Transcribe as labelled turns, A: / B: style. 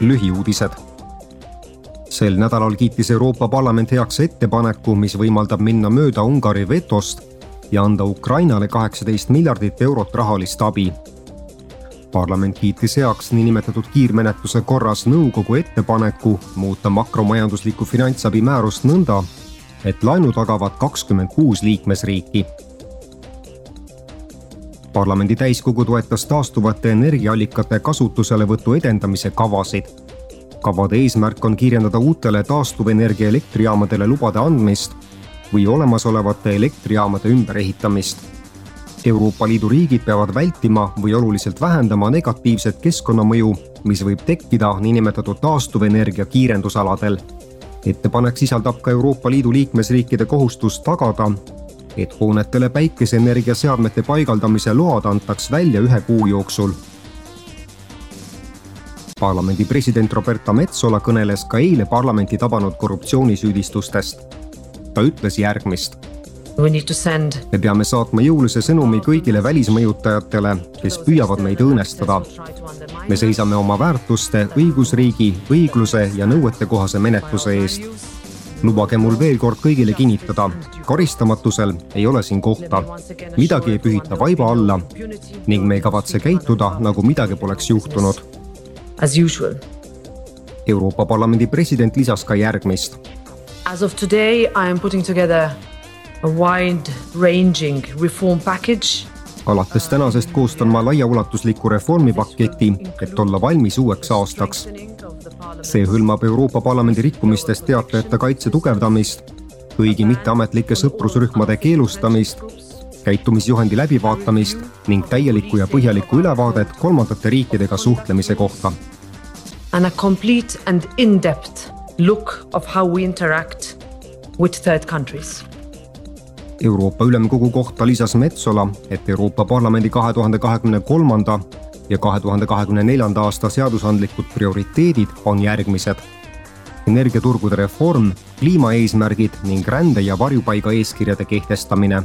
A: lühiuudised. sel nädalal kiitis Euroopa Parlament heaks ettepaneku, mis võimaldab minna mööda Ungari vetost ja anda Ukrainale kaheksateist miljardit eurot rahalist abi. parlament kiitis heaks niinimetatud kiirmenetluse korras nõukogu ettepaneku muuta makromajanduslikku finantsabi määrust nõnda, et laenu tagavad kakskümmend kuus liikmesriiki parlamendi täiskogu toetas taastuvate energiaallikate kasutuselevõtu edendamise kavasid. kavade eesmärk on kirjeldada uutele taastuvenergia elektrijaamadele lubade andmist või olemasolevate elektrijaamade ümberehitamist. Euroopa Liidu riigid peavad vältima või oluliselt vähendama negatiivset keskkonnamõju, mis võib tekkida niinimetatud taastuvenergia kiirendusaladel. ettepanek sisaldab ka Euroopa Liidu liikmesriikide kohustust tagada, et hoonetele päikeseenergia seadmete paigaldamise load antaks välja ühe kuu jooksul. parlamendi president Roberta Metsola kõneles ka eile parlamenti tabanud korruptsioonisüüdistustest. ta ütles järgmist me peame saatma jõulise sõnumi kõigile välismõjutajatele, kes püüavad meid õõnestada. me seisame oma väärtuste, õigusriigi, õigluse ja nõuetekohase menetluse eest lubage mul veel kord kõigile kinnitada, karistamatusel ei ole siin kohta. midagi ei pühita vaiba alla ning me ei kavatse käituda, nagu midagi poleks juhtunud. Euroopa Parlamendi president lisas ka järgmist.
B: As of today I am putting together a wide ranging reform package
A: alates tänasest koostan ma laiaulatusliku reformipaketi, et olla valmis uueks aastaks see hõlmab Euroopa Parlamendi rikkumistest teatajate kaitse tugevdamist, kõigi mitteametlike sõprusrühmade keelustamist, käitumisjuhendi läbivaatamist ning täielikku ja põhjalikku ülevaadet kolmandate riikidega suhtlemise kohta.
B: And a complete and in-depth look of how we interact with third countries
A: Euroopa Ülemkogu kohta lisas Metsola, et Euroopa Parlamendi kahe tuhande kahekümne kolmanda ja kahe tuhande kahekümne neljanda aasta seadusandlikud prioriteedid on järgmised. energiaturgude reform, kliimaeesmärgid ning rände ja varjupaiga eeskirjade kehtestamine